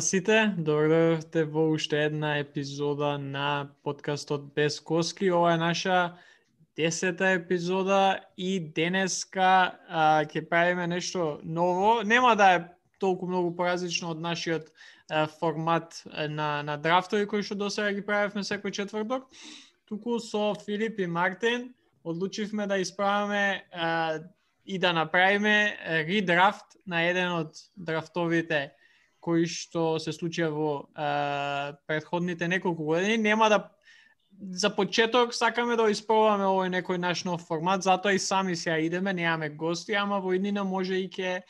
Здраво на сите, добро дојдовте во уште една епизода на подкастот Без Коски. Ова е наша десета епизода и денеска а, ќе правиме нешто ново. Нема да е толку многу поразлично од нашиот а, формат на, на драфтови кои што досега ги правевме секој четврток. Туку со Филип и Мартин одлучивме да исправаме а, и да направиме редрафт на еден од драфтовите кои што се случија во а, предходните неколку години, нема да за почеток сакаме да испробаме овој некој наш нов формат, затоа и сами сега идеме, немаме гости, ама во иднина може и ке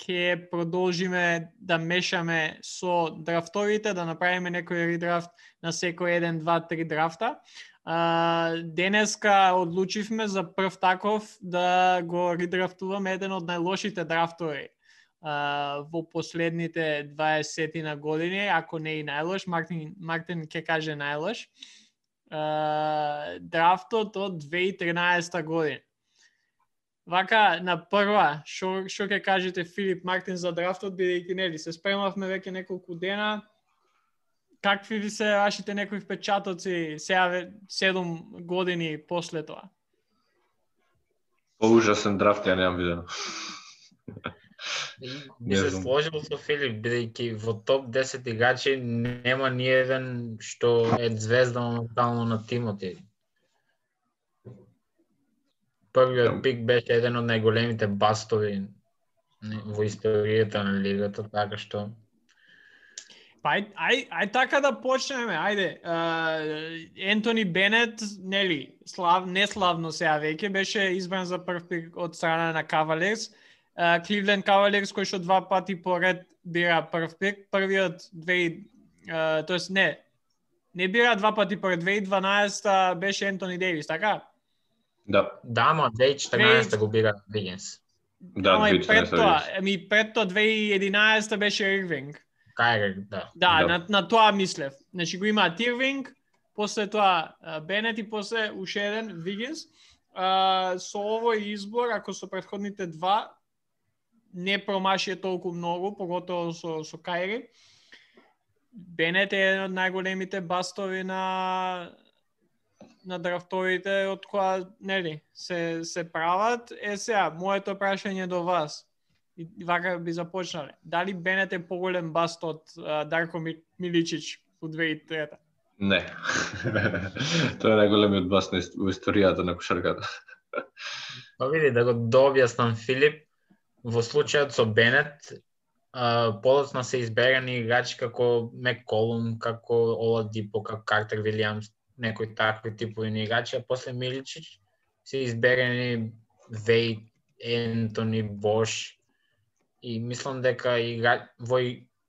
ќе продолжиме да мешаме со драфтовите, да направиме некој редрафт на секој еден, два, три драфта. А, денеска одлучивме за прв таков да го редрафтуваме еден од најлошите драфтови а, во последните 20 на години, ако не и најлош, Мартин, Мартин ќе каже најлош, а, драфтот од 2013 година. Вака, на прва, што шо ќе кажете Филип Мартин за драфтот, бидејќи нели се спремавме веќе неколку дена, какви ви се вашите некои впечатоци сега 7 години после тоа? По ужасен драфт ја немам видено. Би се сложил со Филип, бидејќи во топ 10 играчи нема ни еден што е звезда моментално на тимот. Првиот пик беше еден од најголемите бастови во историјата на лигата, така што Па ај, ај, ај така да почнеме, ајде. Uh, Ентони Бенет, нели, слав, неславно сега веќе, беше избран за прв пик од страна на Кавалерс. Uh, Кливленд Кавалерс кој што два пати поред бира прв пик, првиот две тоест не, не бира два пати поред 2012 беше Ентони Дейвис, така? Да. Да, ма 2014 го бира Вигенс. Да, Ама и пред тоа, ами пред тоа 2011 беше Ирвинг. Кај да. Да, да. На, на тоа мислев. Значи го има Тирвинг, после тоа Бенет и после уште еден Вигенс. со овој избор, ако со предходните два, не промаши толку многу, поготово со, со Кајри. Бенет е еден од најголемите бастови на на драфтовите од која нели се се прават. Е сега, моето прашање до вас и вака би започнале. Дали Бенет е поголем баст од Дарко Миличич во 2003 Не. Тоа е најголемиот баст во историјата на кошарката. Па види да го дообјаснам Филип, во случајот со Бенет, подоцна се изберани играчи како Мек Колум, како Дипо, како Картер Вилиамс, некои такви типови на играчи, а после Миличич се изберани Вейт, Ентони, Бош и мислам дека игра... во,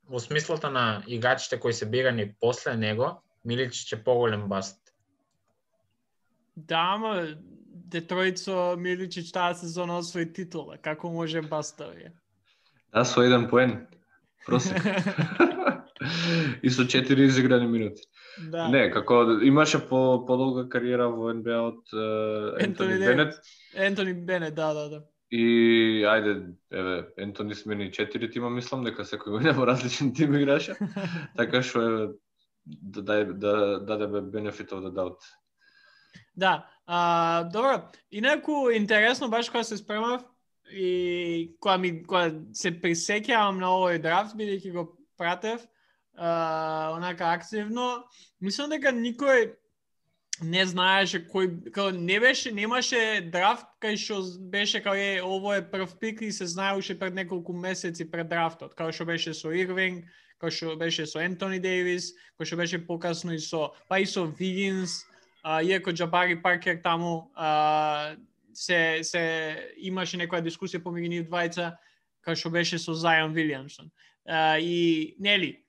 во смислата на играчите кои се бирани после него, Миличич е поголем баст. Да, ама Детройт со Миличич таа сезона освои титула. Како може Бастовија? Да, со еден поен. Просек. и со четири изиграни минути. Да. Не, како имаше по подолга кариера во НБА од uh, Ентони Бенет. Ентони Бенет, да, да, да. И ајде, еве, Ентони смени четири тима, мислам дека секој година во различен тим играше. така што е да даде да, да, да, benefit of the doubt. Да, а, добро. Инаку интересно баш кога се спремав и кога ми кога се присеќавам на овој драфт бидејќи го пратев а, онака активно, мислам дека никој не знаеше кој као не беше немаше драфт кај што беше као е ово е прв пик и се знаеше пред неколку месеци пред драфтот, као што беше со Ирвинг, као што беше со Ентони Дейвис, као што беше покасно и со па и со Вигинс, а, иако Джабари Паркер таму а, се, се имаше некоја дискусија помеѓу нив двајца, кај што беше со Зајан Вилијамсон. А, и, нели,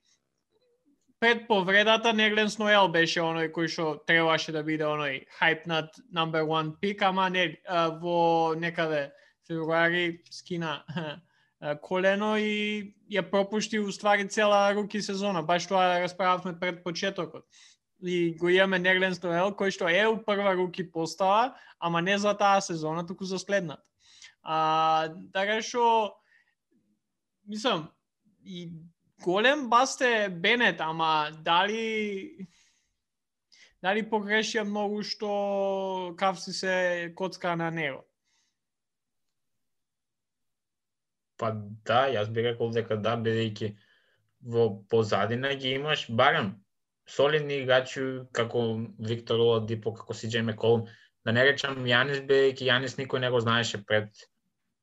пред повредата Нерленс Ноел беше оној кој што требаше да биде оној над number one пик, ама не, во некаде февруари скина колено и ја пропушти уствари цела руки сезона. Баш тоа да расправавме пред почетокот и го имаме Нерлен Стоел, кој што е у прва руки постава, ама не за таа сезона, туку за следната. А, така што, мислам, и голем басте Бенет, ама дали дали погрешија многу што Кавси се коцка на него? Па да, јас би рекол дека да, бидејќи во позадина ги имаш барем солидни играчи како Виктор Оладипо, како си Джейме Колм. Да не речам Јанис, бејќи Јанис никој не го знаеше пред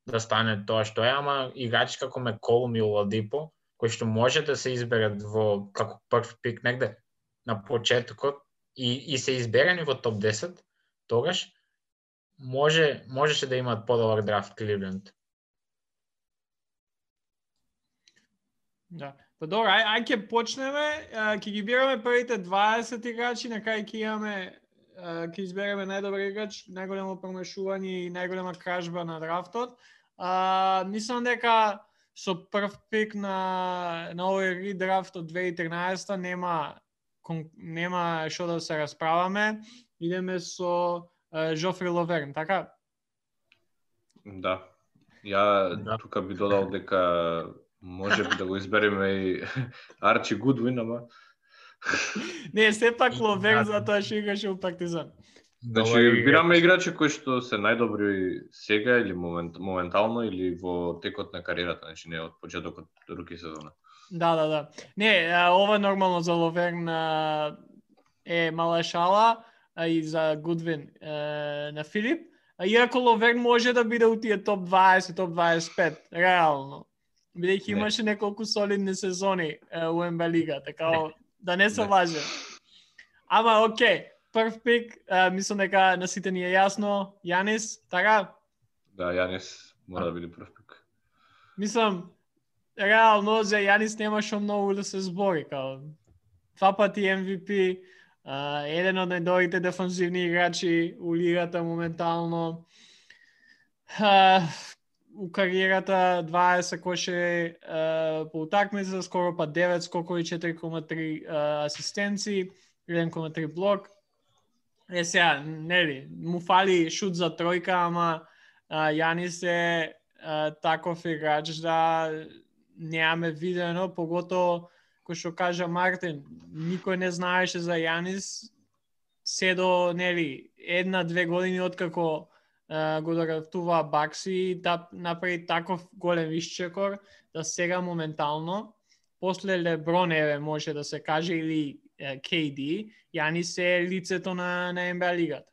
да стане тоа што е, ама играчи како Меколум и Оладипо, кои што може да се изберат во како прв пик негде на почетокот и, и се изберени во топ 10, тогаш може можеше да имаат подобар драфт Кливленд. Да. Па добро, ај, ај ќе почнеме, ќе ги бираме првите 20 играчи, на кај ќе имаме ќе избереме најдобар играч, најголемо промешување и најголема кражба на драфтот. А, мислам дека со прв пик на, на овој редрафт од 2013 нема нема што да се расправаме. Идеме со Жофри Ловерн, така? Да. Ја да. тука би додал дека може би да го избереме и Арчи Гудвин, ама... Не, сепак Ловерн затоа што играше во Партизан. Значи, бираме играчи кои што се најдобри сега или момент, моментално или во текот на кариерата, значи не од почетокот руки сезона. Да, да, да. Не, ова нормално за Ловерн е мала шала и за Гудвин на Филип. Иако Ловерн може да биде у тие топ 20, топ 25, реално бидејќи имаше неколку солидни сезони у НБ лига, така да не се лаже. Ама окей, прв пик, мислам дека на сите ни е јасно, Јанис, така? Да, Јанис мора да биде прв пик. Мислам, реално за Јанис немаше многу да се збори, као два пати MVP, еден од најдобрите дефанзивни играчи у лигата моментално у кариерата 20 коше по утакмица, скоро па 9 скокови, 4,3 асистенции, 1,3 блок. Е сега, нели, му фали шут за тројка, ама а, Јанис е а, таков играч да неаме видено, погото кој што кажа Мартин, никој не знаеше за Јанис се до, нели, една-две години откако го дорафтува Бакси да направи таков голем исчекор да сега моментално после Леброн еве може да се каже или KD, Јани се лицето на на НБА лигата.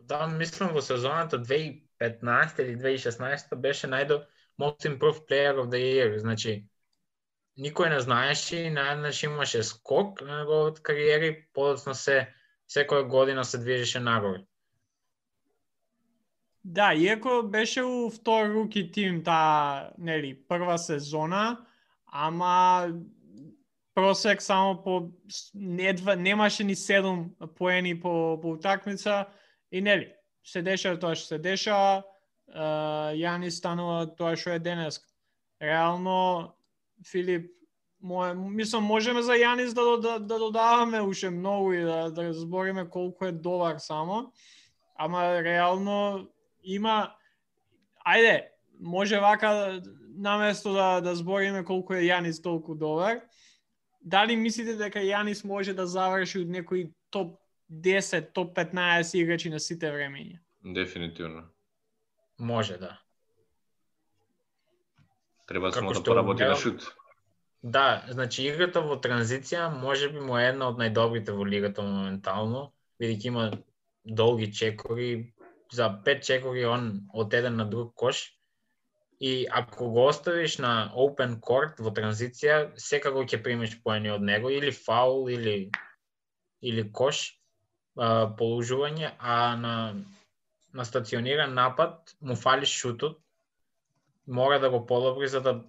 Да, мислам во сезоната 2015 или 2016 беше најдо Most Improved Player of the Year, значи никој не знаеше и најднаш имаше скок на неговата кариера и подоцна се секоја година се движеше нагоре. Да, иако беше у втор руки тим таа, нели, прва сезона, ама просек само по недва немаше ни 7 поени по по утакмица и нели се деша тоа што се деша Јани станува тоа што е денес. Реално Филип мое, мислам можеме за Јанис да, да, да додаваме уште многу и да, да збориме колку е добар само, ама реално има ајде, може вака наместо да да збориме колку е Јанис толку добар, дали мислите дека Јанис може да заврши од некој топ 10, топ 15 играчи на сите времења? Дефинитивно. Може, да. Треба само да поработи на шут. Да, значи играта во транзиција може би му е една од најдобрите во лигата моментално, бидејќи има долги чекори, за пет чекови он од еден на друг кош. И ако го оставиш на open court во транзиција, секако ќе примиш поени од него или фаул или или кош а, положување, а на на стациониран напад му фали шутот, мора да го подобри за да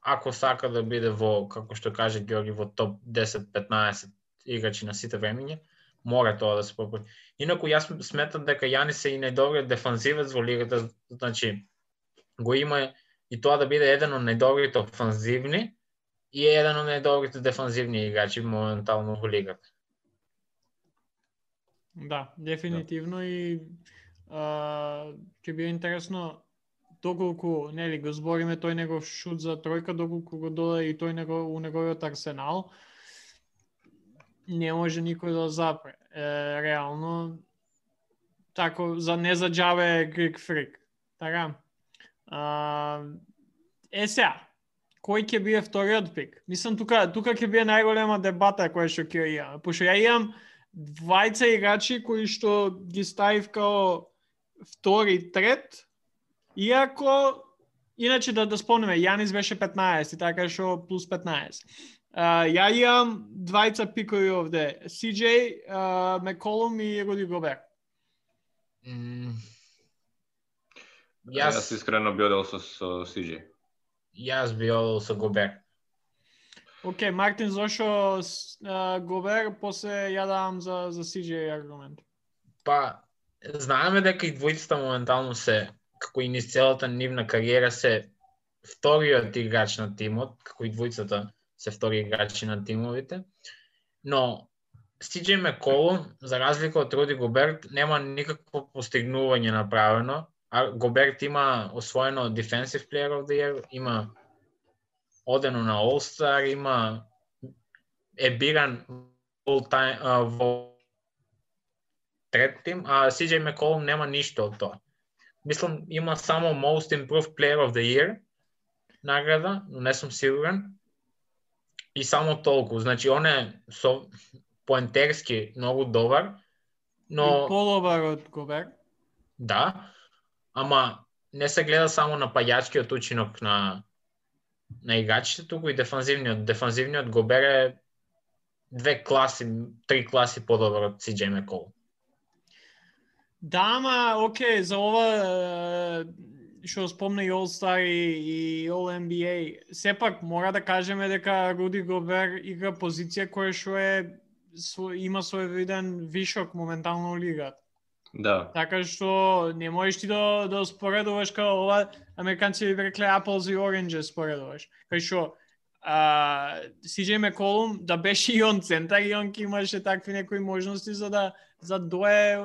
ако сака да биде во, како што каже Георги, во топ 10-15 играчи на сите времиња мора тоа да се поправи. Инаку јас сметам дека Јанис е и најдобриот дефанзивец во лигата, значи го има и тоа да биде еден од најдобрите офанзивни и е еден од најдобрите дефанзивни играчи моментално во лигата. Да, дефинитивно да. и а, ќе биде интересно доколку нели го збориме тој негов шут за тројка доколку го додаде и тој него у неговиот арсенал не може никој да запре. Е, реално тако за не за џаве Грик Фрик. Така. А, е сега, кој ќе биде вториот пик? Мислам тука тука ќе биде најголема дебата која што ќе имам. Пошто ја имам двајца играчи кои што ги ставив као втори, трет, иако Иначе да да спомнеме, Јанис беше 15, така што плюс 15. Uh, ја имам двајца пикови овде. CJ, uh, Меколум и Руди Гобер. Mm. Јас... Јас искрено би одел со, со CJ. Јас би одел со Гобер. Океј, okay, Мартин зошо uh, Гобер, после ја давам за, за CJ аргумент. Па, знаеме дека и двојцата моментално се, како и низ целата нивна кариера се вториот играч на тимот, како и двојцата се втори играчи на тимовите. Но Сиджей Меколум, за разлика од Руди Гоберт, нема никакво постигнување направено. А Гоберт има освоено Defensive Player of the Year, има одено на All-Star, има е биран all time, uh, во трет тим, а CJ McCollum нема ништо од тоа. Мислам, има само Most Improved Player of the Year награда, но не сум сигурен. И само толку. Значи, он е со поентерски многу добар, но... И подобар од Гобер. Да, ама не се гледа само на пајачкиот учинок на на играчите, туку и дефанзивниот. Дефанзивниот Гобер е две класи, три класи подобар од CJ Мекол. Да, ама, окей, за ова што спомна и All Star и, и All NBA, сепак мора да кажеме дека Руди Гобер игра позиција која што е има свој виден вишок моментално у лигата. Да. Така што не можеш ти да, да споредуваш као ова, американци би рекле apples и oranges споредуваш. Кај што а, CJ Меколум да беше и он центар и он имаше такви некои можности за да за дое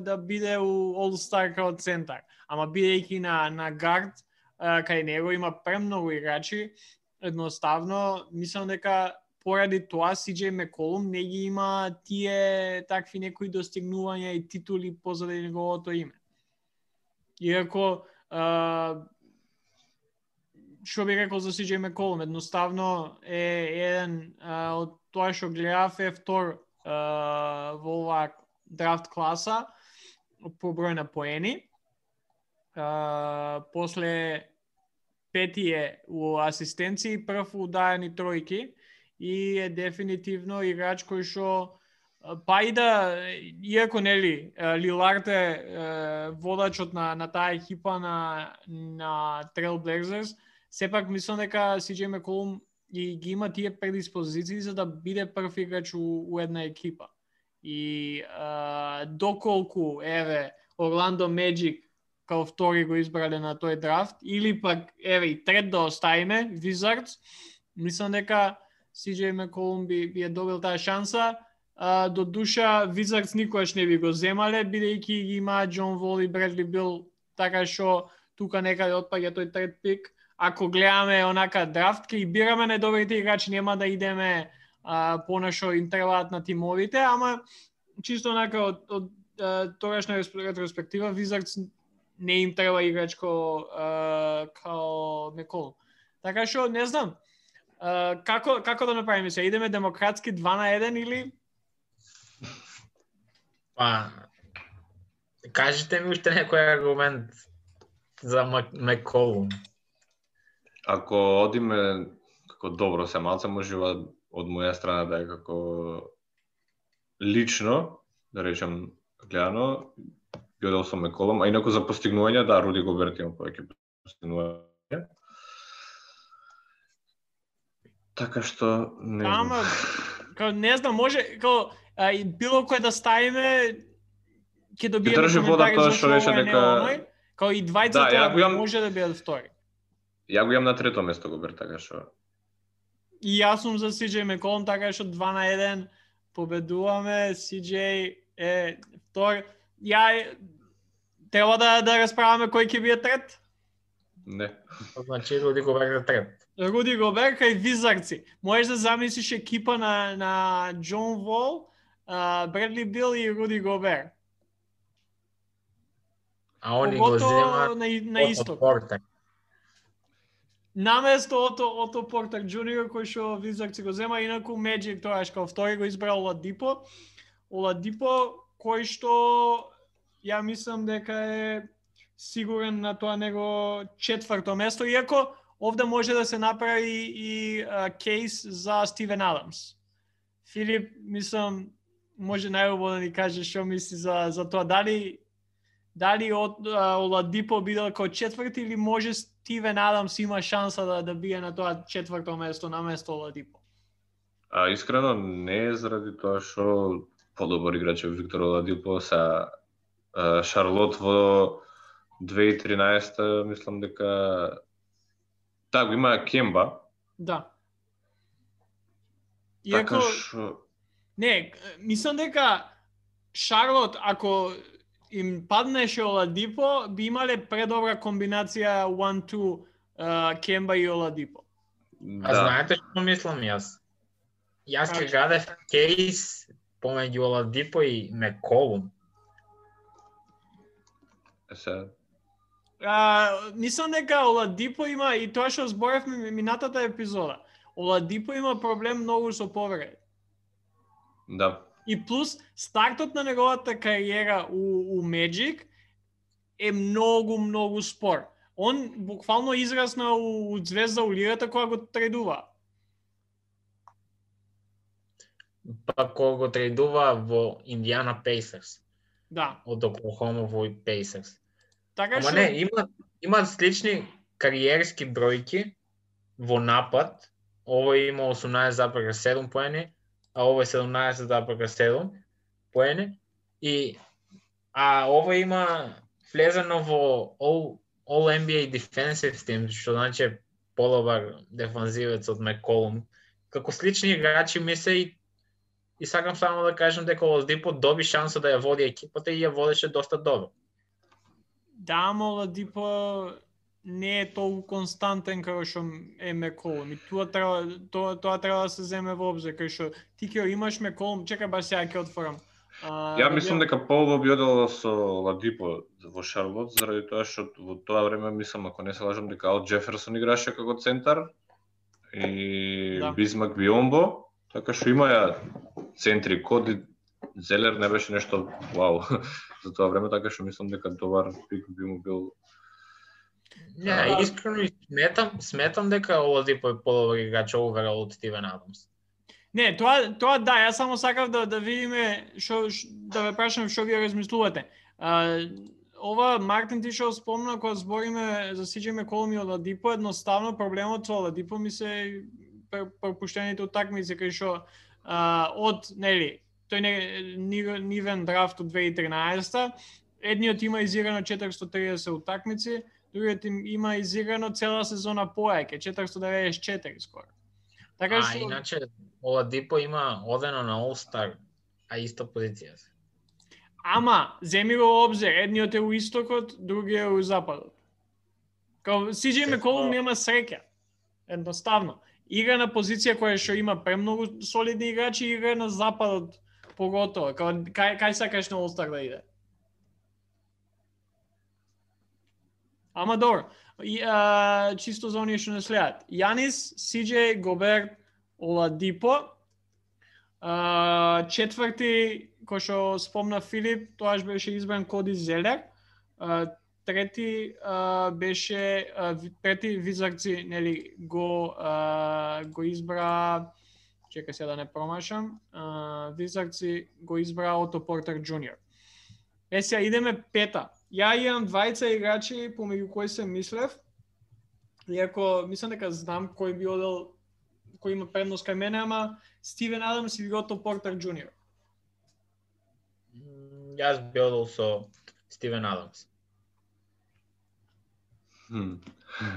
да биде у All Star као центар ама бидејќи на на гард кај него има премногу играчи, едноставно мислам дека поради тоа CJ Меколум не ги има тие такви некои достигнувања и титули позади неговото име. Иако што би рекол за CJ Меколум, едноставно е еден а, од тоа што гледав е втор а, во оваа драфт класа по број на поени а, после петије у асистенции, прв у дајани тројки и е дефинитивно играч кој што па и да иако нели Лилард е водачот на на таа екипа на на Trail Blazers, сепак мислам дека CJ Меколум и ги има тие предиспозиции за да биде прв играч у, у една екипа. И а, доколку еве Орландо Меджик као втори го избрале на тој драфт, или пак, еве, и трет да оставиме, Wizards, мислам дека CJ McCollum би, би е добил таа шанса, а, до душа Wizards никогаш не би го земале, бидејќи ги има Джон Вол и Бредли Бил, така што тука некаде отпаѓа тој трет пик. Ако гледаме онака драфт, ке и бираме најдобрите играчи, нема да идеме а, понашо им требаат на тимовите, ама чисто онака од, од, од тогашна ретроспектива, Wizards не им треба играч ко, uh, као Мекол. Така што не знам. Uh, како како да направиме се? Идеме демократски 2 на 1 или Па кажете ми уште некој аргумент за Мекол. Ако одиме како добро се малце можева од моја страна да е како лично, да речем гледано, ги одел со Меколом, а инаку за постигнување, да, Руди Гоберт има повеќе постигнување. Така што не Ама, као, не знам, може, као, а, било кој да ставиме, ќе добиеме коментари тоа што рече дека као и двајцата да, ја имам... може да бидат втори. Ја го имам на трето место Гоберт, така што И јас сум за CJ Меколом, така што 2 на 1 победуваме, CJ е втор. Ја треба да да расправаме кој ќе биде трет? Не. Значи Руди Гобер да трет. Руди Гобер кај Визарци. Можеш да замислиш екипа на, на Джон Вол, Бредли Бил и Руди Гобер. А они го земаат на, на исток. Портер. Наместо Ото, Ото Портер Джуниор, кој што Визарци го зема, инаку Меджик тоа као втори го избрал Оладипо. Оладипо, кој што ја мислам дека е сигурен на тоа него четврто место, иако овде може да се направи и а, кейс за Стивен Адамс. Филип, мислам, може најубаво да ни каже што мисли за, за тоа. Дали дали од Оладипо бидел како четврти или може Стивен Адамс има шанса да, да бие на тоа четврто место на место Оладипо? А искрено не е заради тоа што подобар играч е Виктор Оладипо са Шарлот во 2013 мислам дека так има Кемба. Да. Така шо... Не, мислам дека Шарлот, ако им паднеше Оладипо, би имале предобра комбинација 1-2 uh, Кемба и Оладипо. Да. А знаете што мислам јас? Јас ќе гадев кейс помеѓу Оладипо и Меколум. Се. А, мислам дека Оладипо има и тоа што зборевме минатата епизода. Оладипо има проблем многу со повреди. Да. И плюс, стартот на неговата кариера у, у Magic е многу, многу спор. Он буквално израсна у, у звезда у лигата која го тредува. Па кога го тредува во Индиана Пейсерс. Да. Од Оклахома во Пейсерс. Така Ама шо... не, има, има слични кариерски бројки во напад. Овој има 18,7 поени, а ова е 17,7 поени. И а ова има влезено во All, All NBA Defensive Team, што значи полобар дефанзивец од Меколум. Како слични играчи ми се и и сакам само да кажам дека Олдипо доби шанса да ја води екипата и ја водеше доста добро. Да, мола Дипо не е толку константен како што е Меколум. И тоа треба тоа тоа треба да се земе во обзир кај што ти ќе имаш Меколум, чекај баш сега ќе отворам. А, Ја мислам дека Пол би одел со Ладипо во Шарлот заради тоа што во тоа време мислам ако не се лажам дека Ал Джеферсон играше како центар и да. Бисмак Биомбо, така што имаја центри коди Зелер не беше нешто вау за тоа време, така што мислам дека добар пик би му бил Не, искрено сметам, сметам дека Оладипо е подобар играч оверал од Стивен Адамс. Не, тоа тоа да, јас само сакав да да видиме што да ве прашам што вие размислувате. А, ова Мартин ти што спомна кога збориме за CJ McCollum и Оладипо, едноставно проблемот со Оладипо ми се пропуштените утакмици кај што од нели тој не нивен драфт од 2013 едниот има изиграно 430 утакмици, другиот им има изиграно цела сезона поеќе, 494 скоро. Така што... А, иначе, Оладипо има одено на All-Star, а иста позиција се. Ама, земи го обзир, едниот е у истокот, другиот е у западот. Као CJ McCollum нема среќа. Едноставно. Игра на позиција која што има премногу солидни играчи, игра на западот поготово. Кај, кај, кај сакаш на Олстар да иде? Ама добро. И, а, чисто за оние што не следат. Јанис, Сиджеј, Гоберт, Оладипо. А, четврти, кој што спомна Филип, тоаш беше избран Коди Зелер. А, трети а, беше а, трети Визарци нели го а, го избра чека се да не промашам. А, Визарци го избра Ото Портер Джуниор. Е сега идеме пета. Ја имам двајца играчи помеѓу кои се мислев. Иако мислам дека знам кој би одел кој има предност кај мене, ама Стивен Адамс или Гото Портер Джуниор. Јас би одел со Стивен Адамс.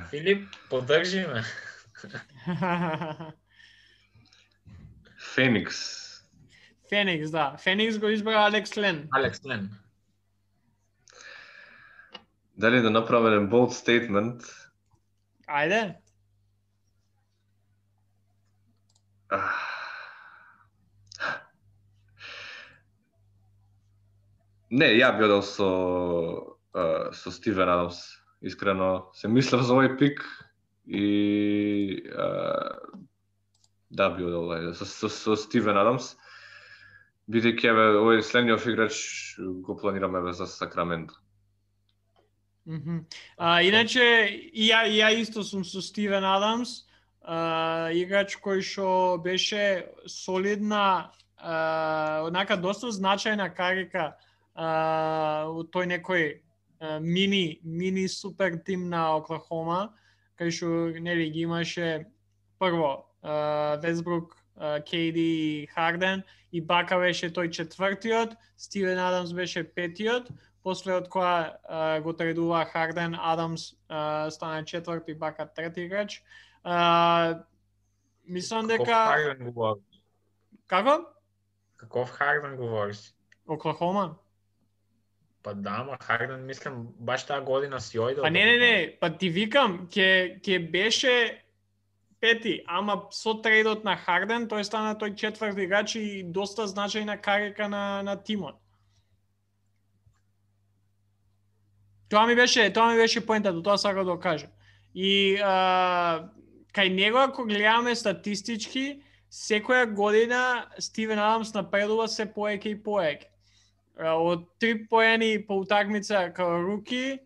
Филип, поддржи ме. Феникс. Феникс, да. Феникс го избра Алекс Лен. Алекс Лен дали да направам еден bold statement Ајде. Не, ја би одел со со Стивен Адамс. Искрено се мислев за овој пик и да би одел да, со, со, со Стивен Адамс. Бидејќи еве овој следниот играч го планираме еве за Сакраменто. Mm -hmm. а, иначе, ја, ја исто сум со Стивен Адамс, а, играч кој што беше солидна, а, однака доста значајна карика у тој некој мини мини супер тим на Оклахома, кај што нели ги имаше прво Весбрук, Кейди и Харден и Бака беше тој четвртиот, Стивен Адамс беше петиот, после од која го тредува Харден, Адамс стана четврти, Бака трети играч. Мислам дека... Каков Харден говориш? Како? Каков Харден говориш? Оклахома. Па да, ма Харден мислам баш таа година си ојде. Па не, не, не, па ти викам, ќе ќе беше пети, ама со трейдот на Харден тој стана тој четврти играч и доста значајна карика на на тимот. Тоа ми беше, тоа ми беше поентата, тоа сакам да кажа. И а, кај него ако гледаме статистички, секоја година Стивен Адамс напредува се поеќе и поеќе. Од три поени по утакмица као руки,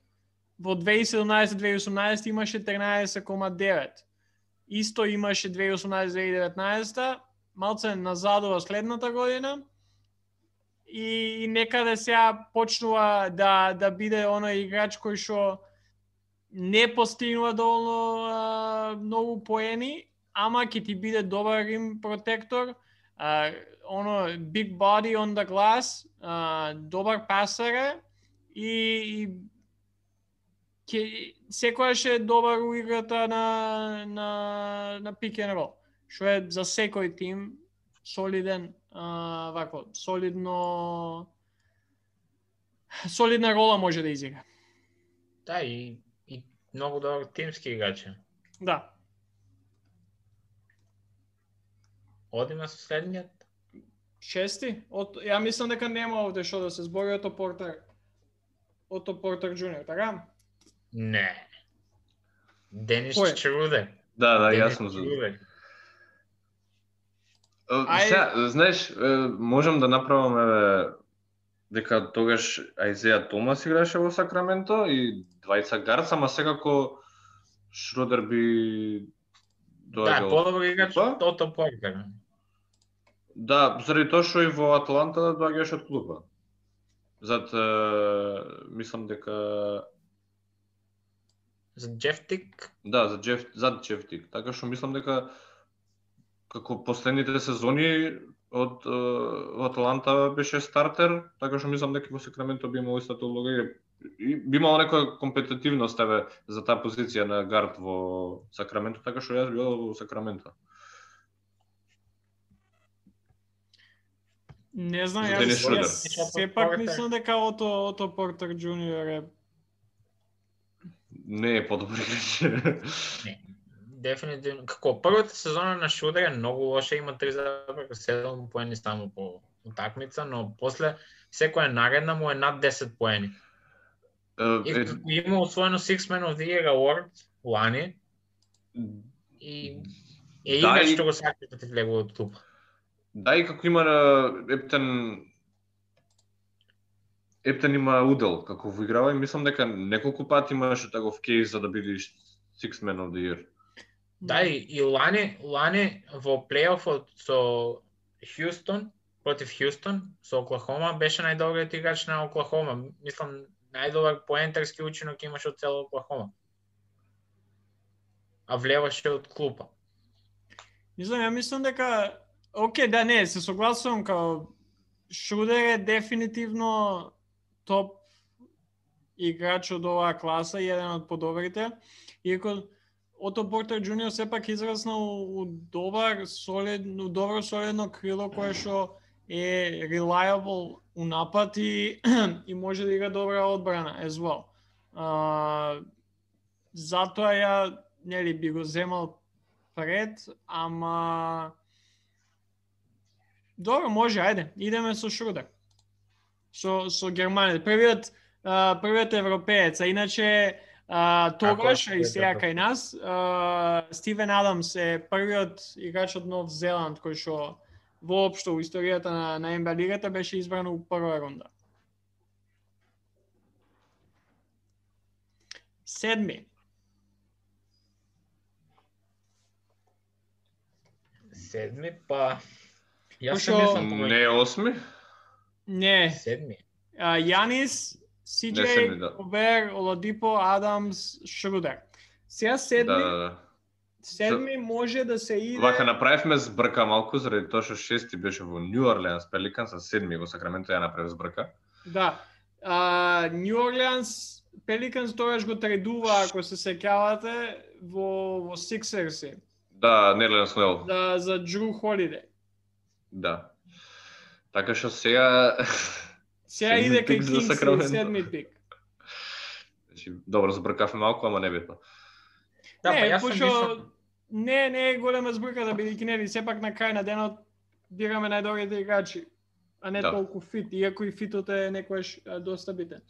во 2017-2018 имаше 13,9. Исто имаше 2018-2019, малце назадува следната година, и, и некаде сега почнува да да биде оној играч кој што не постигнува доволно а, многу поени, ама ќе ти биде добар рим протектор, а, оно big body on the glass, а, добар пасер е и, и ќе секојаш е добар у играта на на на pick and roll, што е за секој тим солиден а, вако, солидно солидна рола може да изигра. Да, и, и многу добар тимски играч. Да. Одиме со следниот. Шести? От, ја мислам дека нема овде што да се збори Ото Портер. Ото Портер Джуниор, така? Не. Денис Чрудер. Да, да, јасно за. Сега, знаеш, можам да направам дека тогаш Аизеја Томас играше во Сакраменто и двајца гарца, ама секако Шродер би доаѓал. Да, подобро играч од Ото. Да, заради тоа што и во Атланта доаѓаш од клуба. Зад мислам дека за Джефтик? Да, за Джеф, за Джефтик. Така што мислам дека како последните сезони од во Атланта беше стартер, така што мислам дека во Сакраменто би имал истата улога и би имал некоја компетитивност еве за таа позиција на гард во Сакраменто, така што јас би во Сакраменто. Не знам, јас, јас сепак мислам дека Ото, Ото Портер Джуниор е не е подобар играч. Дефинитивно. Како првата сезона на Шудер е многу лоша, има 3,7 поени само по утакмица, но после секоја наредна му е над 10 поени. Uh, и како има освоено Six Man of the Year Award лани и е да, име што го сакаш да ти влегува од клуб. Да, и како има на Ептен Ептен има удел како во играва и мислам дека неколку пати имаше таков кейс за да бидеш Six Man of the Year. Да, и, и лани, лани во плейофот со Хјустон, против Хјустон, со Оклахома, беше најдобриот играч на Оклахома. Мислам, најдобар поентерски учинок имаше од цела Оклахома. А влеваше од клупа. Мислам, ја мислам дека Океј, да не, се согласувам као Шрудер е дефинитивно топ играч од оваа класа и еден од подобрите. Иако Ото Портер Джуниор сепак израсна у, у добар, солидно, добро солидно крило кое што е reliable у напад и, и може да игра добра одбрана as well. А, затоа ја нели би го земал пред, ама Добро, може, ајде, идеме со Шрудер. Со, со Германија. Првиот, а, првиот европеец, а иначе а, тогаш, и сега кај нас, а, Стивен Адамс е првиот играч од Нов Зеланд кој што воопшто во историјата на, на НБА лигата беше избран у прва рунда. Седми. Седми, па Јас Пошо... мислам Не е осми? Не. седми. А, Јанис, седми, да. Обер, Оладипо, Адамс, Шрудер. Сега седми, Да, да, да. седми може да се иде... Вака направивме збрка малку заради тоа што шести беше во Нью Орлеанс Пеликанс, а седми во Сакраменто ја направи збрка. Да. А, Нью Орлеанс, Пеликанс тогаш го тредува, ако се сеќавате, во, во Сиксерси. Да, Нерлен Снел. За, за Джру Холидей. Да. Така што сега Сега иде кај Кингс седми пик. Значи, добро збркавме малку, ама не битно. Да, не, па јас сум пошто мислам, не, не е голема збрка да бидејќи нели сепак на крај на денот бираме најдобрите играчи, а не Да. толку фит, иако и фитот е некојаш а, доста битен.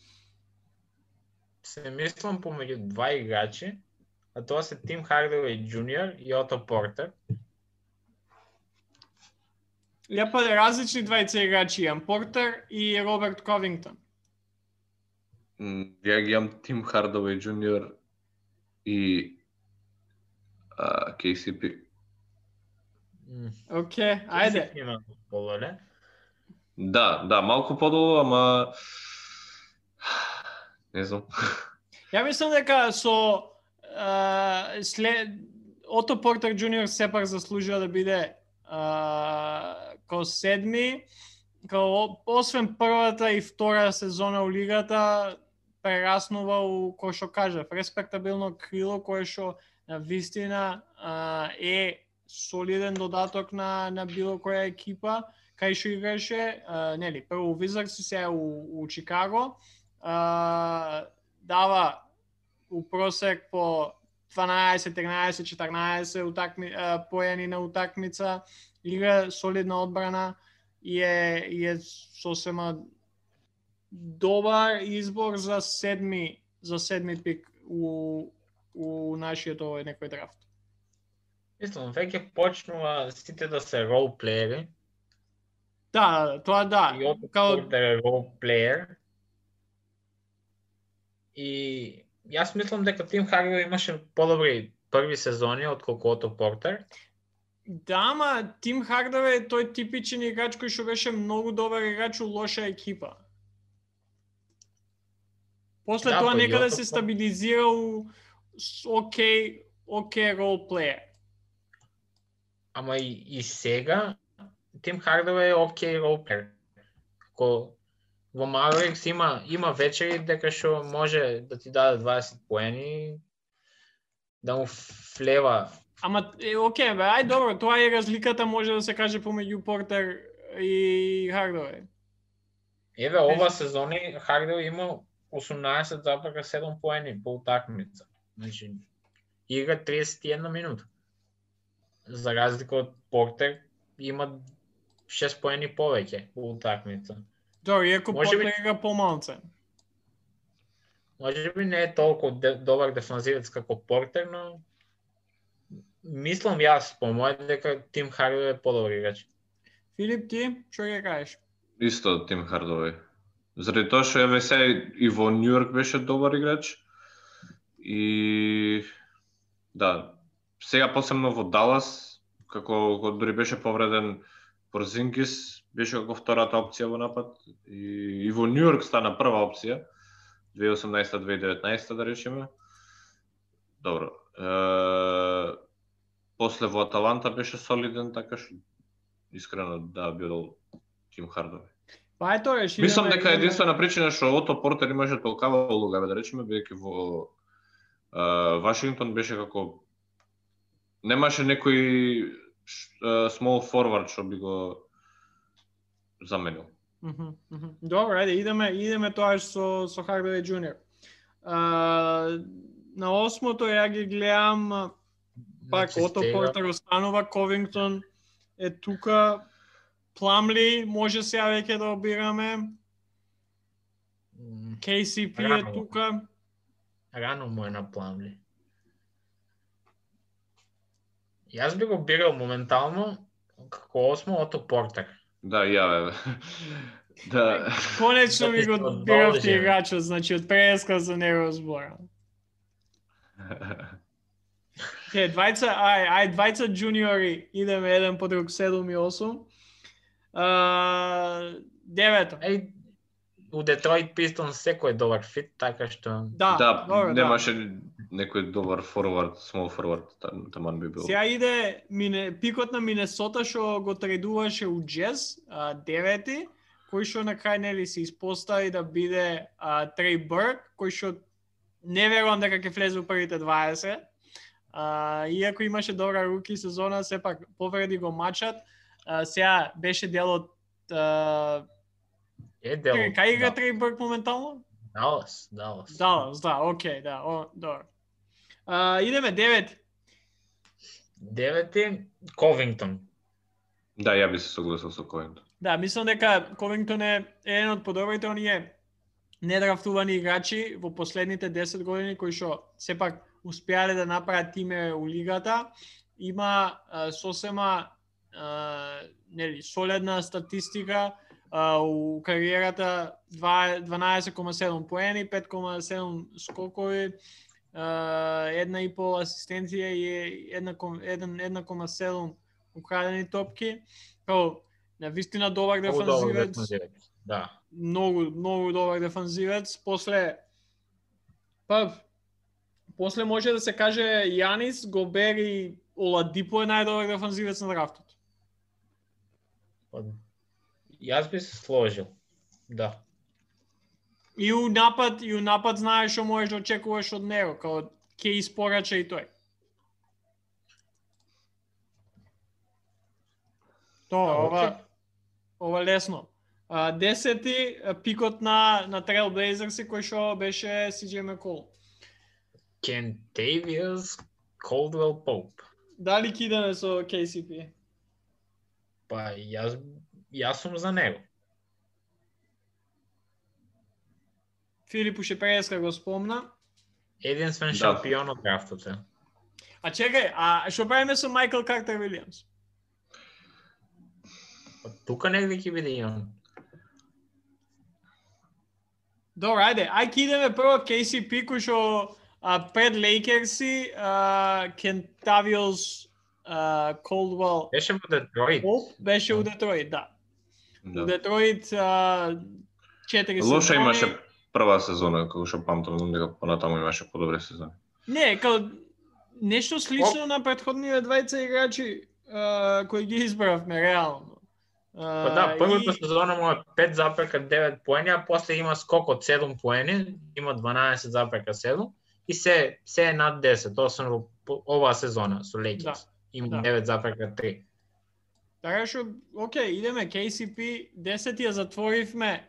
се мислам помеѓу два играчи, а тоа се Тим Хардавеј Джуниор и Ото Портер. Лепо е различни двајца играчи, Јан Портер и Роберт Ковингтон. Ја ги имам Тим Хардовеј Джуниор и а, KCP. Океј, ајде. Има пололе. Да, да, малку подолу, ама не знам. Ја мислам дека со а, след Ото Портер Джуниор сепак заслужува да биде а, као седми, као освен првата и втора сезона у лигата прераснува у кој што кажав, респектабилно крило кое што на вистина а, е солиден додаток на на било која екипа кај што играше, а, нели, прво у Wizards и сега у, у Чикаго, а, дава у просек по 12, 13, 14 утакми, а, поени на утакмица, игра солидна одбрана и е, и е сосема добар избор за седми за седми пик у у нашиот овој некој драфт. Мислам, веќе почнува сите да се ролплеери. Да, да, тоа да. И Ото Као Портер е ролплеер. И јас мислам дека Тим Хардавеј имаше подобри први сезони отколку Ото Портер. Да, ама Тим Хардаве е тој типичен играч кој што беше многу добар играч у лоша екипа. После Да, тоа па некаде се Пор- стабилизира у окей, окей рол плеер. Ама и, и сега Тим Хардавеј е окей ролплеер. Ко во Mavericks има има вечери дека што може да ти даде 20 поени да му флева Ама е окей, бе, ај добро, тоа е разликата може да се каже помеѓу Портер и Хардаве. Еве ова сезони Хардавеј има 18,7 поени по утакмица. Значи игра 31 минута. За разлика од Портер има 6 поени повеќе по утакмица. Добро, иако Може би- Портер игра помалце. Може би не е толку добар дефанзивец како Портер, но мислам јас по моје дека Тим Хардавеј е подобар играч. Филип, ти, што ќе кажеш? Исто Тим Хардовеј. Заради тоа што еве се и во Йорк беше добар играч. И да, сега посебно во Далас, како кога дури беше повреден Порзингис, беше како втората опција во напад и, и во Йорк стана прва опција 2018-2019 да речеме. Добро. Е, после во Аталанта беше солиден, така што искрено да бил Тим Хардовеј. Па ето реш. Мислам идеме- дека единствена причина што Ото Портер имаше толкава улога, да речеме, бидејќи во а, Вашингтон беше како немаше некој small forward што би го заменил. Мгм, мгм. Добро, ајде, идеме, идеме тоа со, со Хардаве Джуниор. А, на осмото ја ги гледам пак Значи, Ото Портер останува, Ковингтон е тука, Пламли може сега веќе да обираме, KCP е тука. Рано му е на Пламли. Јас би го бирал моментално како осмо Ото Портер. Да, ја бе. Да. Конечно ми го биравте играчот, значи од преска за него збора. Е, двајца, ај, ај, двајца джуниори, идеме еден по друг, 7 и 8. А, девето. Еј, у Детройт Пистон секој е добар фит, така што Да, Да, добро, немаше некој добар форвард, смол форвард, там- таман би бил. Сега иде мине, пикот на Минесота што го тредуваше у Джез, а, девети, кој што на крај нели се испостави да биде а, Трей Бърк, кој што не верувам дека ќе влезе у првите 20. А, иако имаше добра руки сезона, сепак повреди го мачат. А, сега беше дел од а, е дел. кај кај игра да. Трей Бърк моментално? Далас, Далас. Далас, да, окей, да, о, добро. А, идеме девети. Девети Ковингтон. Да, ја би се согласил со Ковингтон. Да, мислам дека Ковингтон е еден од подобрите оние недрафтувани играчи во последните 10 години кои што сепак успеале да направат тиме у лигата. Има сосема нели солидна статистика у кариерата два- 12,7 поени, 5,7 скокови, една и пол асистенција и една ком- еден- 1,7 украдени топки. Као, на вистина добар дефанзивец. Да. многу многу добар дефанзивец. После па после може да се каже Јанис, Гобер и Оладипо е најдобар дефанзивец на драфтот. Па, Јас би се сложил. Да. И у напад, и у напад знаеш што можеш да очекуваш од него, као ќе испорача и тој. Тоа, ова, ова лесно. А, десети, пикот на, на Trailblazers кој што беше CJ McCollum. Kentavious Coldwell Pope. Дали кидаме со KCP? Па јас јас сум за него. Филип Ушепреска го спомна. Единствен Да. шампион од драфтот е. А чекај, а што правиме со Майкл Картер Вилиамс? Па тука негде ќе биде и он. Добро, ајде, ај ќе идеме прво KCP кој што а, пред Лейкерси, Кентавиос а, Колдвел Беше во Детройт. Беше у Детройт, да. У Да. Детройт четири Лоша сезони. имаше прва сезона, како што памтам, но дека понатаму имаше подобри сезони. Не, као нешто слично на претходниве двајца играчи а, кои ги избравме реално. А, Па да, првата и- сезона му е 5,9 поени, а после има скок од 7 поени, има 12,7 и се се е над 10, освен во по- оваа сезона со Lakers. Има да. 9,3. Така што, окей, идеме KCP, 10 ја затворивме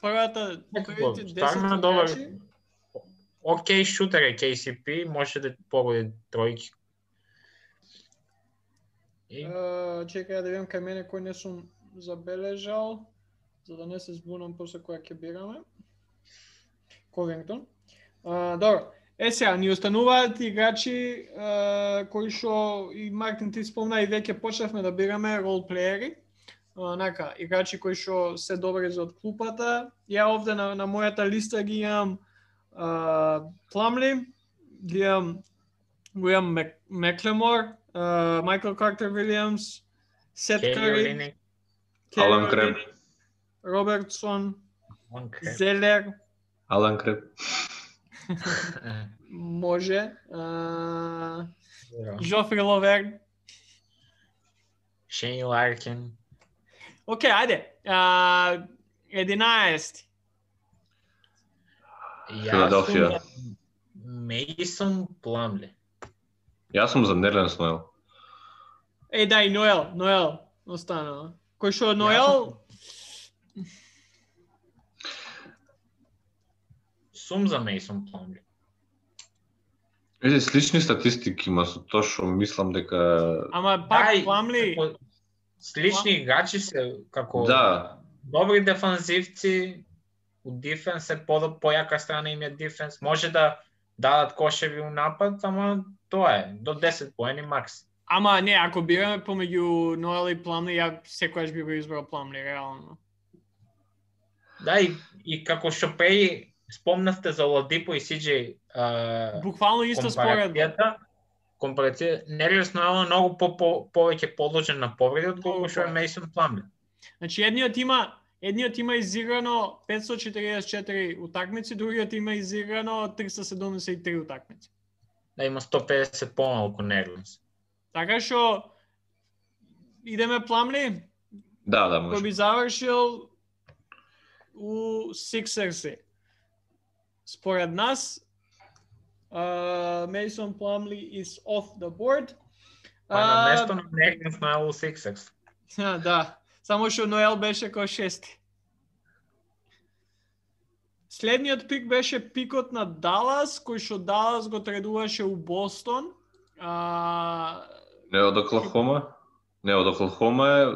првата првите 10 стварно добар. Окей, шутер е KCP, може да погоди тројки. И Uh, чекај да видам кај мене кој не сум забележал, за да не се збунам после која ќе бираме. Ковингтон. Uh, добро. Е сега, ни остануваат играчи uh, кои што и Мартин ти спомна и веќе почнавме да бираме ролплеери. Uh, нака, играчи кои што се добри за од клупата. Ја овде на, на мојата листа ги имам Пламли, ги имам го имам Мек, Меклемор, Майкл Картер Вилиамс, Сет Кари, Алан Креб. Робертсон, он креп. Зелер, Алан Креп. Може, uh, Добро. Жофри Ловерн. Шейн Ларкин. Океј, ајде. Uh, 11. Филаделфија. Мейсон Пламли. Јас сум за Нерлен Снойл. Е, да, и Ноел, Ноел останува. Кој што Ноел, Сум за Мейсон Пламли. Еде, слични статистики има со тоа што мислам дека... Ама пак Дај, Пламли, Слични играчи се како Да, добри дефанзивци, у дефенс е по појака страна им е дефенс, може да дадат кошеви у напад, ама тоа е, до 10 поени макс. ама не, ако бираме помеѓу Ноел и Пламли, ја секојаш би го избрал Пламли, реално. Да, и, и како што спомнавте за Оладипо и Сиджей а, Буквално исто според. компарацијата, компарација, Нелиус Ноел е многу по, по, повеќе подложен на повреди отколку што е Мейсон Пламли. Значи едниот има едниот има изиграно 544 утакмици, другиот има изиграно 373 утакмици. Да има 150 помалку Нелиус. Така што идеме Пламли, да, да, кој може. би завршил у Сиксерси. Според нас, uh, Mason Plumlee is off the board. Па на место на Нелиус на All Sixers. а, да, само што Ноел беше кој шести. Следниот пик беше пикот на Далас, кој што Далас го тредуваше у Бостон. А, Не од Оклахома? Не од Оклахома е...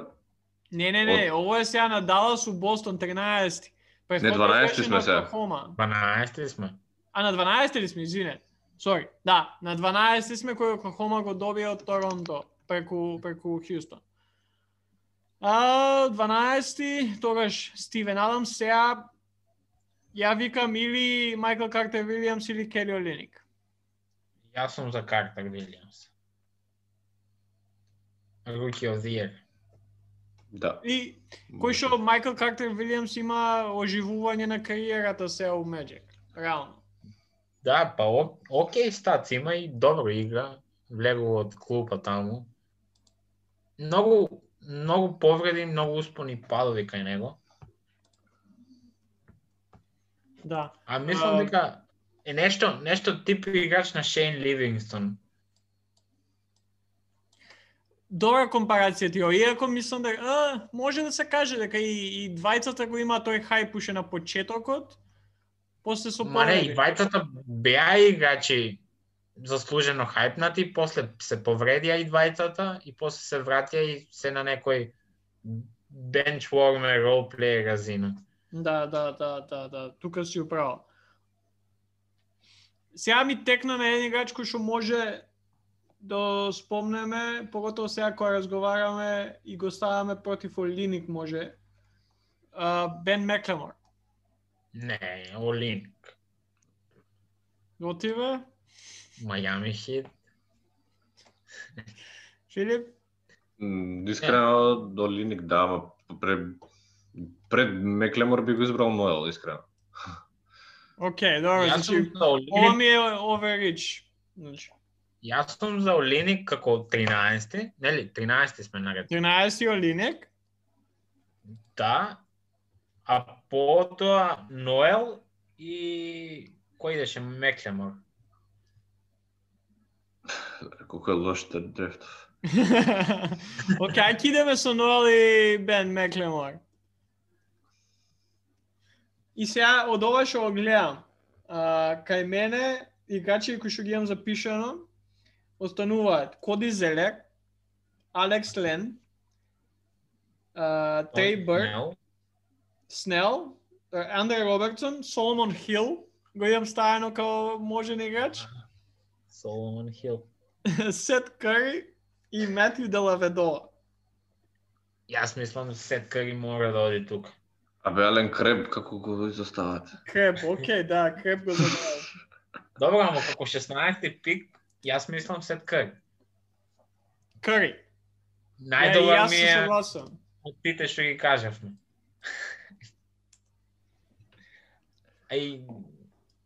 не, не, не, ово е сега на Далас у Бостон 13. Претходно 12 беше сме на сега. Оклахома. 12 сме. А на 12 ли сме, извине? Сори. Да, на 12 сме кој Оклахома го добија од Торонто преку преку Хјустон. А 12 тогаш Стивен Адамс сега ја викам или Майкл Картер Вилиамс или Кели Олиник. Јас сум за Картер Вилиамс. Rookie of the Year. Да. И кој што Майкл Картер Вилиамс има оживување на кариерата сега у Magic. Реално. Да, па о, окей стац има и добро игра. Влегува од клупа таму. Многу многу повреди, многу успони падови кај него. Да. А мислам А, дека е нешто нешто тип играч на Шейн Ливингстон. Добра компарација ти, иако мислам дека а, може да се каже дека и, и двајцата го има тој хајп уште на почетокот, после со Ма не, и двајцата беа играчи заслужено хајпнати, после се повредија и двајцата и после се вратија и се на некој warmer role player разина. Да, да, да, да, да, тука си управо. Сега ми текна на еден играч кој што може да спомнеме, поготово сега кога разговараме и го ставаме против Олиник може. А, Бен Меклемор. Не, Олиник. Готиве? Мајами хит. Филип? Искрено, до Линик да, ама пред, пред Меклемор би го избрал Ноел, искрено. Океј, добро, Јас сум значи, ова ми е overreach. Значи, јас сум за Олиник како 13, нели? 13 сме наред. 13 Олинек, Да. А потоа Ноел и кој идеше Меклемор. Колко е лош та дрефтов. Океј, ајде идеме со Ноел и Бен Меклемор. И сега од ова што го гледам, а, кај мене играчи кои што ги имам запишано остануваат Коди Зелек, Алекс Лен, Трей Бърк, Нел. Снел, Андре Робертсон, Соломон Хил, го имам ставено као можен играч, Соломон Хил. Сет Кари и Метју Делаведова. Јас мислам Сет Кари мора да оди тука. Абе, Ален Креб, како го изостават? Креп, окей, да, Креп го забравам. Добро, ама како 16 пик, јас мислам Сет Кари. Кари. Најдобар ми се е од тите што ги кажавме. А и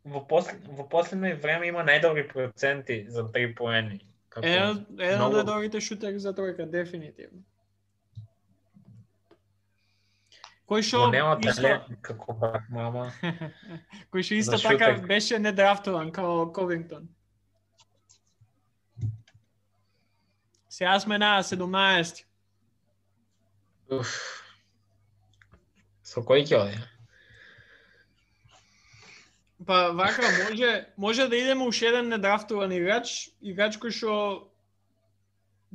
во, после, во последно време има најдобри проценти за три поени. Како... Еден, еден од редовите шутери за тројка, дефинитивно. Кој што Мо нема исто, талент како брат мама. кој што исто така шутер. беше недрафтован као Ковингтон. Сега сме на 17. Уф. Со кој ќе оди? Па вака може може да идеме уште еден недрафтуван играч, играч кој што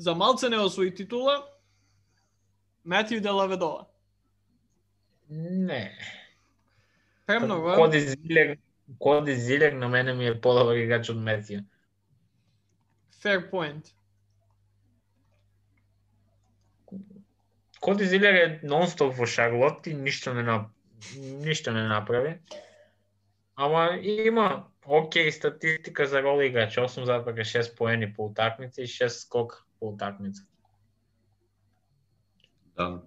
за малце не освои титула, Матију Делаведова. Не. Премногу? Коди Зилер, Коди Зилер на мене ми е подобар играч од Метију. Fair point. Коди Зилер е нонстоп во Шарлот и ништо не на ништо не направи. Ама има окей статистика за рол играч, 8,6 поени по утакмица и 6 скок по утакмица. Да.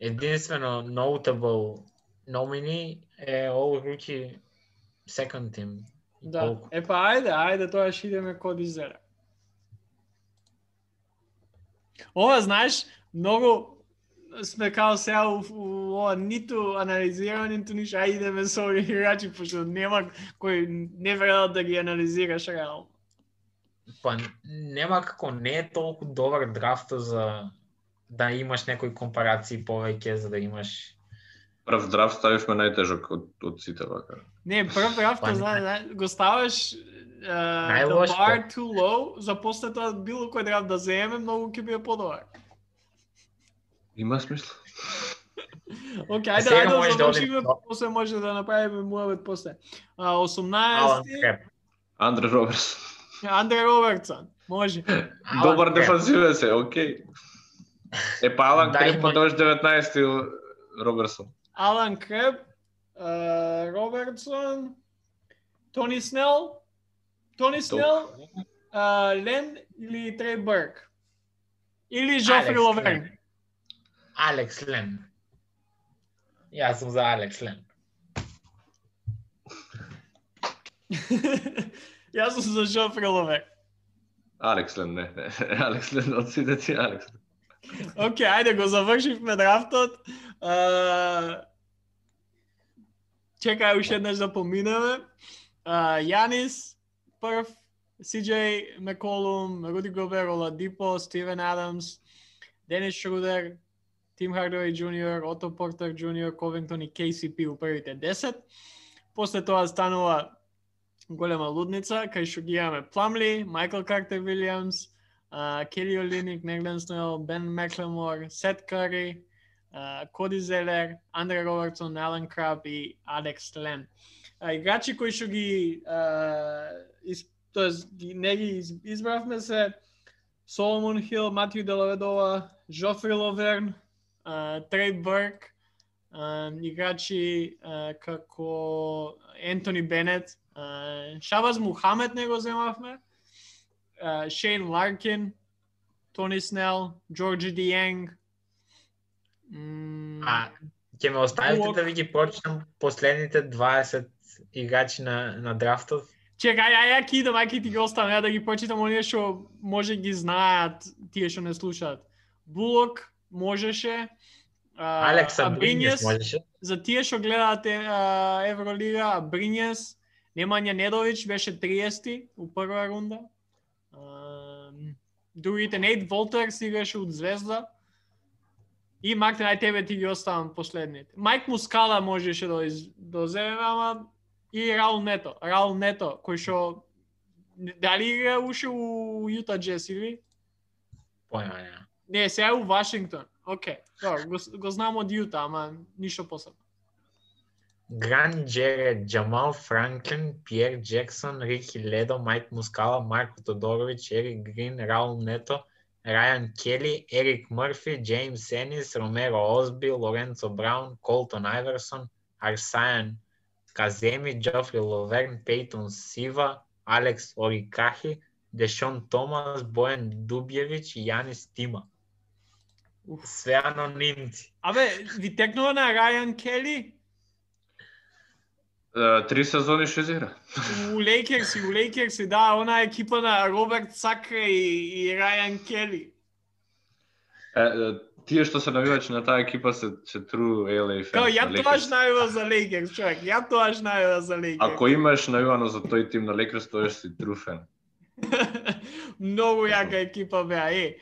Единствено notable номини е All Rookie Second Team. Да. Епа ајде, ајде тоа ќе идеме код изера. Ова знаеш, многу сме као сега у, у, ова ниту анализираме, ниту ништо, ајде идеме со овие играчи, пошто нема кој не верува да ги анализираш реално. Па нема како не е толку добар драфт за да имаш некои компарации повеќе за да имаш Прв драфт ставивме најтежок од, од сите вака. Не, прв драфт, Па, зна, зна, го ставаш uh, the bar too low, за после тоа било кој драфт да земе, многу ќе биде подобар. Има смисла. Океј, ајде, ајде да завршиме, после може да направиме муавет после. А, Алан 18 Креп. Андре Роберс. Андре Робертсон, може. Добар Креп. дефанзивен се, окей. Е, па Алан Креп па тоа 19 Роберсон. Алан Креб, uh, Робертсон, Тони Снел, Тони Снел, uh, Лен или Трей Бърк? Или Жофри Ловерн? Лен. Алекс Лен. Јас сум за Алекс Лен. Јас сум за Жофри Ловерн. Алекс Лен, не. Алекс Лен од сите ти Алекс. Океј, ајде го завршивме драфтот. Uh, чекај уште еднаш да поминеме. Uh, Јанис, прв, CJ Меколум, Руди Гобер, Оладипо, Стивен Адамс, Денис Шрудер, Тим Хардовей Джуниор, Ото Портер Джуниор, Ковингтон и KCP у првите 10. После тоа станува голема лудница, кај што ги имаме Пламли, Майкл Картер Вилиамс, Кели Олиник, Неглен Снел, Бен Меклемор, Сет Кари, Коди Зелер, Андре Робертсон, Ален Краб и Алекс Лен. А, играчи кои што ги, а, из, тоест, ги, не ги из, избравме се Соломон Хил, Матију Делаведова, Жофри Ловерн, а, Трей Бърк, а, играчи а, како Ентони Бенет, а, Шабаз Мухамед не го земавме, а, Шейн Ларкин, Тони Снел, Джорджи Диенг, м, А, ќе ме оставите да ви ги прочитам последните 20 играчи на, на драфтот? Чекај, ај, ја ќе идам, ај ќе ти ги оставам, ја да ги прочитам оние што може ги знаат, тие што не слушаат. Булок можеше, а, Алекса Бринјес можеше. за тие што гледаат Евролига, Бринјес, Немања Недович беше 30 у прва рунда. А, другите Нейт Волтерс играше од Звезда. И Мартин, ај тебе ти ги оставам последните. Мајк Мускала можеше да из, да земе, ама и Раул Нето. Раул Нето, кој што дали игра уште у Јута Джес или? Појма нема. Не, сега е у Вашингтон. Океј, добро, го, го знам од Јута, ама ништо посебно. Гран Джеред, Джамал Франклин, Пиер Джексон, Рики Ледо, Майк Мускала, Марко Тодорович, Ерик Грин, Раул Нето, Рајан Кели, Ерик Мърфи, Джеймс Енис, Ромеро Озби, Лоренцо Браун, Колтон Айверсон, Арсајан Каземи, Джофри Ловерн, Пейтон Сива, Алекс Орикахи, Дешон Томас, Бојан Дубјевич и Јанис Тима. Уф. Све анонимци. Абе, ви текнува на Рајан Кели? Три сезони што изигра. У Лейкерси, у Лейкерси, да, она екипа на Роберт Сакра и, и Рајан Кели. Е, тие што се навивачи на таа екипа се се true LA fans. Као, ја тоа најува за Лейкерс, човек. Ја тоа најува за Лейкерс. Ако имаш навивано за тој тим на Lakers, тоа си true fan. Многу јака екипа беа. Е,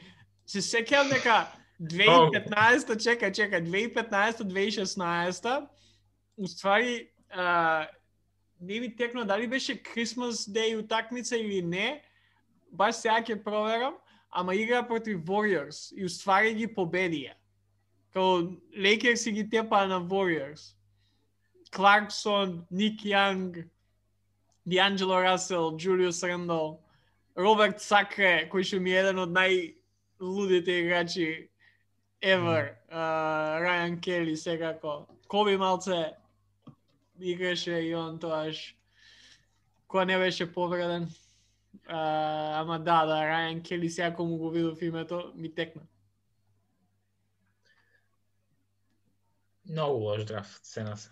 се сеќавам дека 2015, чека, чека, 2015-2016, уствари, а, не ми текна дали беше Christmas Day утакмица или не. Баш сега ќе проверам, ама игра против Warriors и уствари ги победија. Као Lakers ги тепа на Warriors. Кларксон, Ник Јанг, Дианджело Расел, Джулиус Рендол, Роберт Сакре, кој што ми е еден од најлудите играчи ever, Рајан Кели секако. Коби малце играше и он тоаш кога не беше повреден. Uh, ама да, да, Рајан Кели сега му го видов името, ми текна. Многу лош драфт, сена се.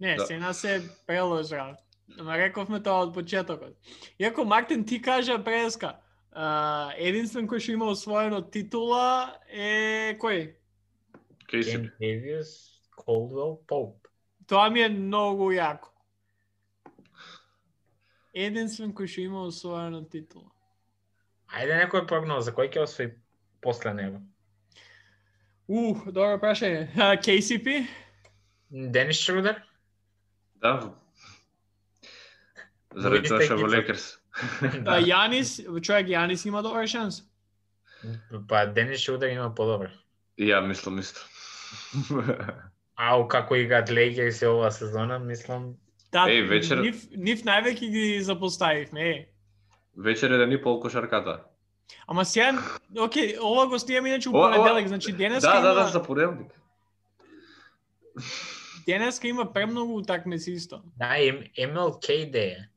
Не, да. сена се прелош драфт. Ама рековме тоа од почетокот. Иако Мартин ти кажа преска, uh, единствен кој што има освоено титула е кој? Кейси. Davis, Coldwell, Pope. Тоа ми е многу јако. Единствен кој што има освоена титула. Ајде некој прогноза, кој ќе освои после него? Ух, добро прашање. KCP? Денис Шрудер? Да. Заради тоа што во Лекерс. А Јанис, човек Јанис има добар шанс. Па Денис Шрудер има подобар. И ја мислам исто. Ау, како играат Лейкерс ова сезона, мислам... Да, Еј, вечер... нив, нив највеќе ги запоставивме, е. Вечер е да ни пол кошарката. Ама сега, оке, ова го снимаме иначе у понеделник, значи денес Да, да, да, за понеделник. Денеска има премногу утакмици исто. Да, MLK де.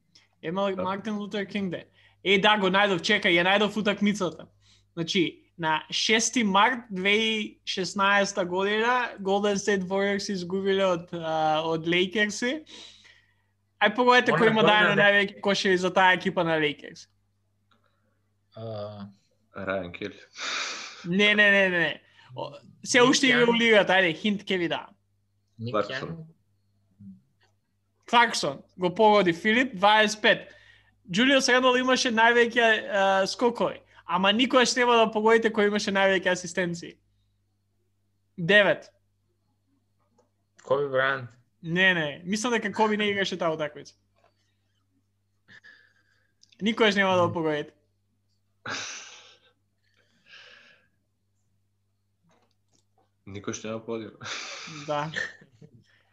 ML да. Мартин Лутер Кинг де. Е, да, го најдов, чекај, ја најдов утакмицата. Значи, на 6 март 2016 година Golden State Warriors изгубиле од од Лейкерси. Ај погодете кој има дајано највеќе кошери за таа екипа на Лейкерс. Рајан Кел. Не, не, не, не. Се уште игра у лигата, ајде, хинт ке ви дам. Кларксон. Кларксон го погоди Филип 25. Джулиус Рендол имаше највеќе скокови. Ама никогаш нема да погодите кој имаше највеќе асистенции. Девет. Коби Брант. Не, не, мислам дека Коби не играше таа утакмица. Никогаш нема да погодите. Никош нема подир. Да.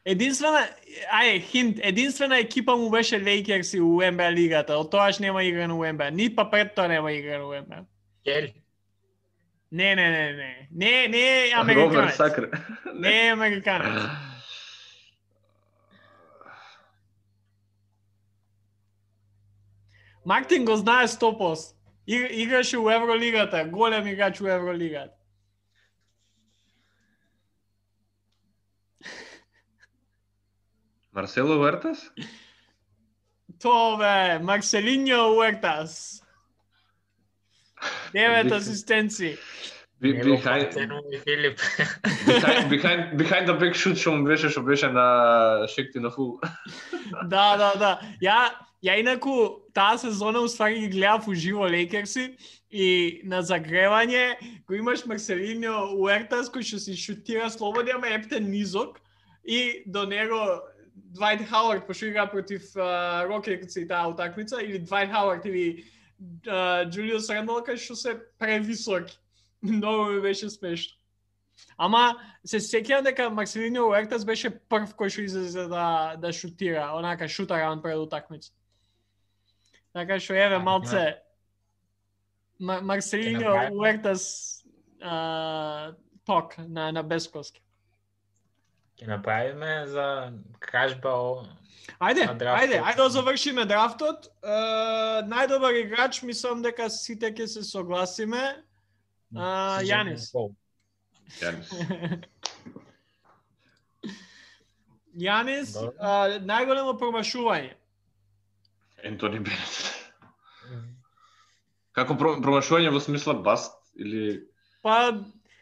Единствена, ај, хинт, единствена екипа му беше Лейкерс и у НБА лигата. Од тоаш нема игра на НБА. Ни па пред тоа нема игра на НБА. Кел? Не, не, не, не. Не, не е американец. Сакр. Не е американец. Мартин го знае 100%. Играше у Евролигата, голем играч у Евролигата. Марсело Уертас? Тоа бе, Марселиньо Уертас. Девет асистенци. Behind, behind, behind the big shoot што му беше што беше на Шекти на фул. да, да, да. Ја ја инаку таа сезона уствари ги гледав уживо Лейкерси и на загревање го имаш Марселиньо Уертас кој што си шутира слободи, ама епте низок и до него Двайт Хауард пошто игра против Рокетс и таа утакмица или Двайт Хауард или Джулиус Рендол кај што се превисоки. Многу ми беше смешно. Ама се сеќавам дека Марселинио Уертас беше прв кој што излезе да да шутира, онака шута раун пред утакмица. Така што еве малце Марселино Уертас ток на на Бескоски. Ќе направиме за кражба о... Ајде, ајде, ајде да завршиме драфтот. Uh, најдобар играч мислам дека сите ќе се согласиме. Uh, Јанис. Јанис. Јанис, uh, најголемо промашување. Ентони Бенет. Како промашување во смисла баст или па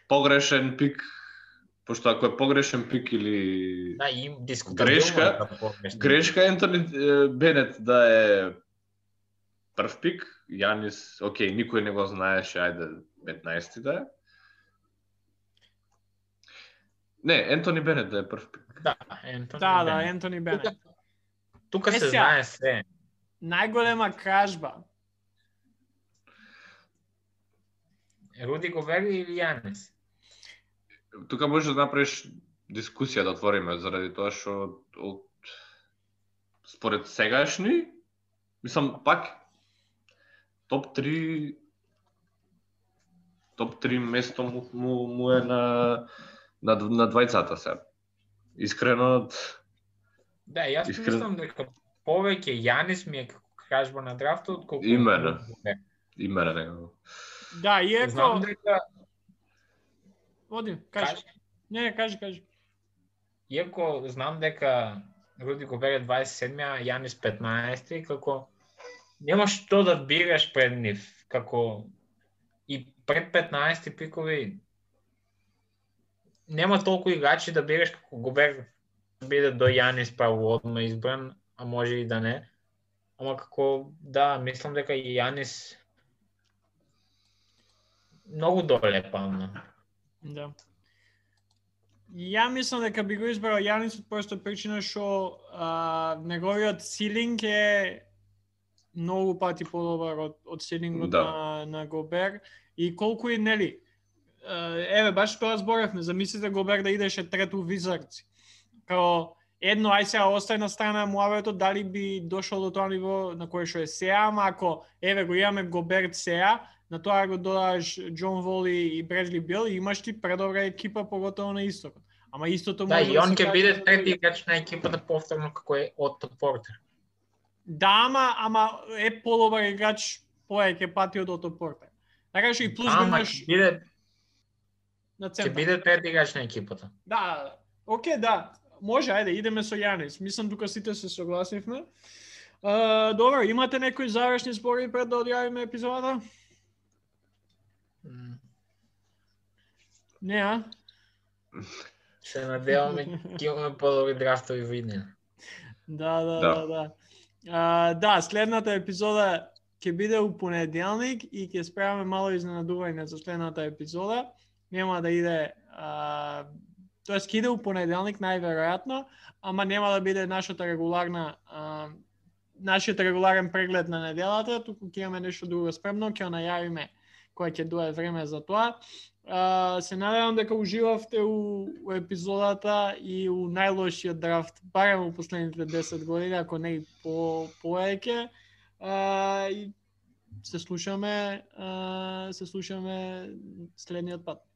погрешен пик Пошто ако е погрешен пик или да, им грешка, да грешка Ентони Бенет да е прв пик, Јанис, окей, никој не го знаеше, ајде 15 да е. Не, Ентони Бенет да е прв пик. Да, Ентони Да, да, Ентони Бенет. тука се знае се. Најголема кражба. Руди Гобер или Јанис? Тука може да направиш дискусија да отвориме заради тоа што од според сегашни мислам пак топ 3 топ 3 место му, му, му е на на, на двајцата се. Искрено Да, јас искрен... мислам дека повеќе Јанис ми е кажба на драфтот колку Имено. Имено него. Да, иако Знам дека Оди, кажи. кажи. Не, кажи, кажи. Иако знам дека Руди Гобер е 27 а Јанис 15 како нема што да бираш пред нив, како и пред 15 пикови нема толку играчи да бираш како Гобер да биде до Јанис право одма избран, а може и да не. Ама како да, мислам дека и Јанис многу доле памна. Да. Ја мислам дека би го избрал Јанис од просто причина што неговиот силинг е многу пати подобар од, од силингот да. на, на Гобер и колку и нели еве баш тоа зборевме, замислите Гобер да идеше трето Визардс. Као едно ај сега остај на страна муавето дали би дошол до тоа ниво на кое што е сега, ама ако еве го имаме Гоберт сега, на тоа го додаш Џон Воли и Бредли Бил и имаш ти предобра екипа поготово на истокот. Ама истото да, може и да он ќе биде трети играч на екипата повторно како е Отто Портер. Да, ама, ама е подобар играч повеќе пати од Отто Портер. Така што и плюс го имаш биде на центар. Ќе биде трети играч на екипата. Да, да, да. Оке, да. Може, ајде, идеме со Јанис. Мислам тука сите се согласивме. Uh, добро, имате некои завршни збори пред да одјавиме епизодата? Не, а? Се надеваме ќе имаме подобри драфтови во иднина. Да, да, да, да. Да, а, да следната епизода ќе биде у понеделник и ќе справаме мало изненадување за следната епизода. Нема да иде а, Тоа ќе иде у понеделник најверојатно, ама нема да биде нашата регуларна а, нашиот регуларен преглед на неделата, туку ќе имаме нешто друго спремно, ќе најавиме кога ќе дое време за тоа. А, се надевам дека уживавте у, у епизодата и у најлошиот драфт, барем у последните 10 години, ако не и по повеќе. и се слушаме, а, се слушаме следниот пат.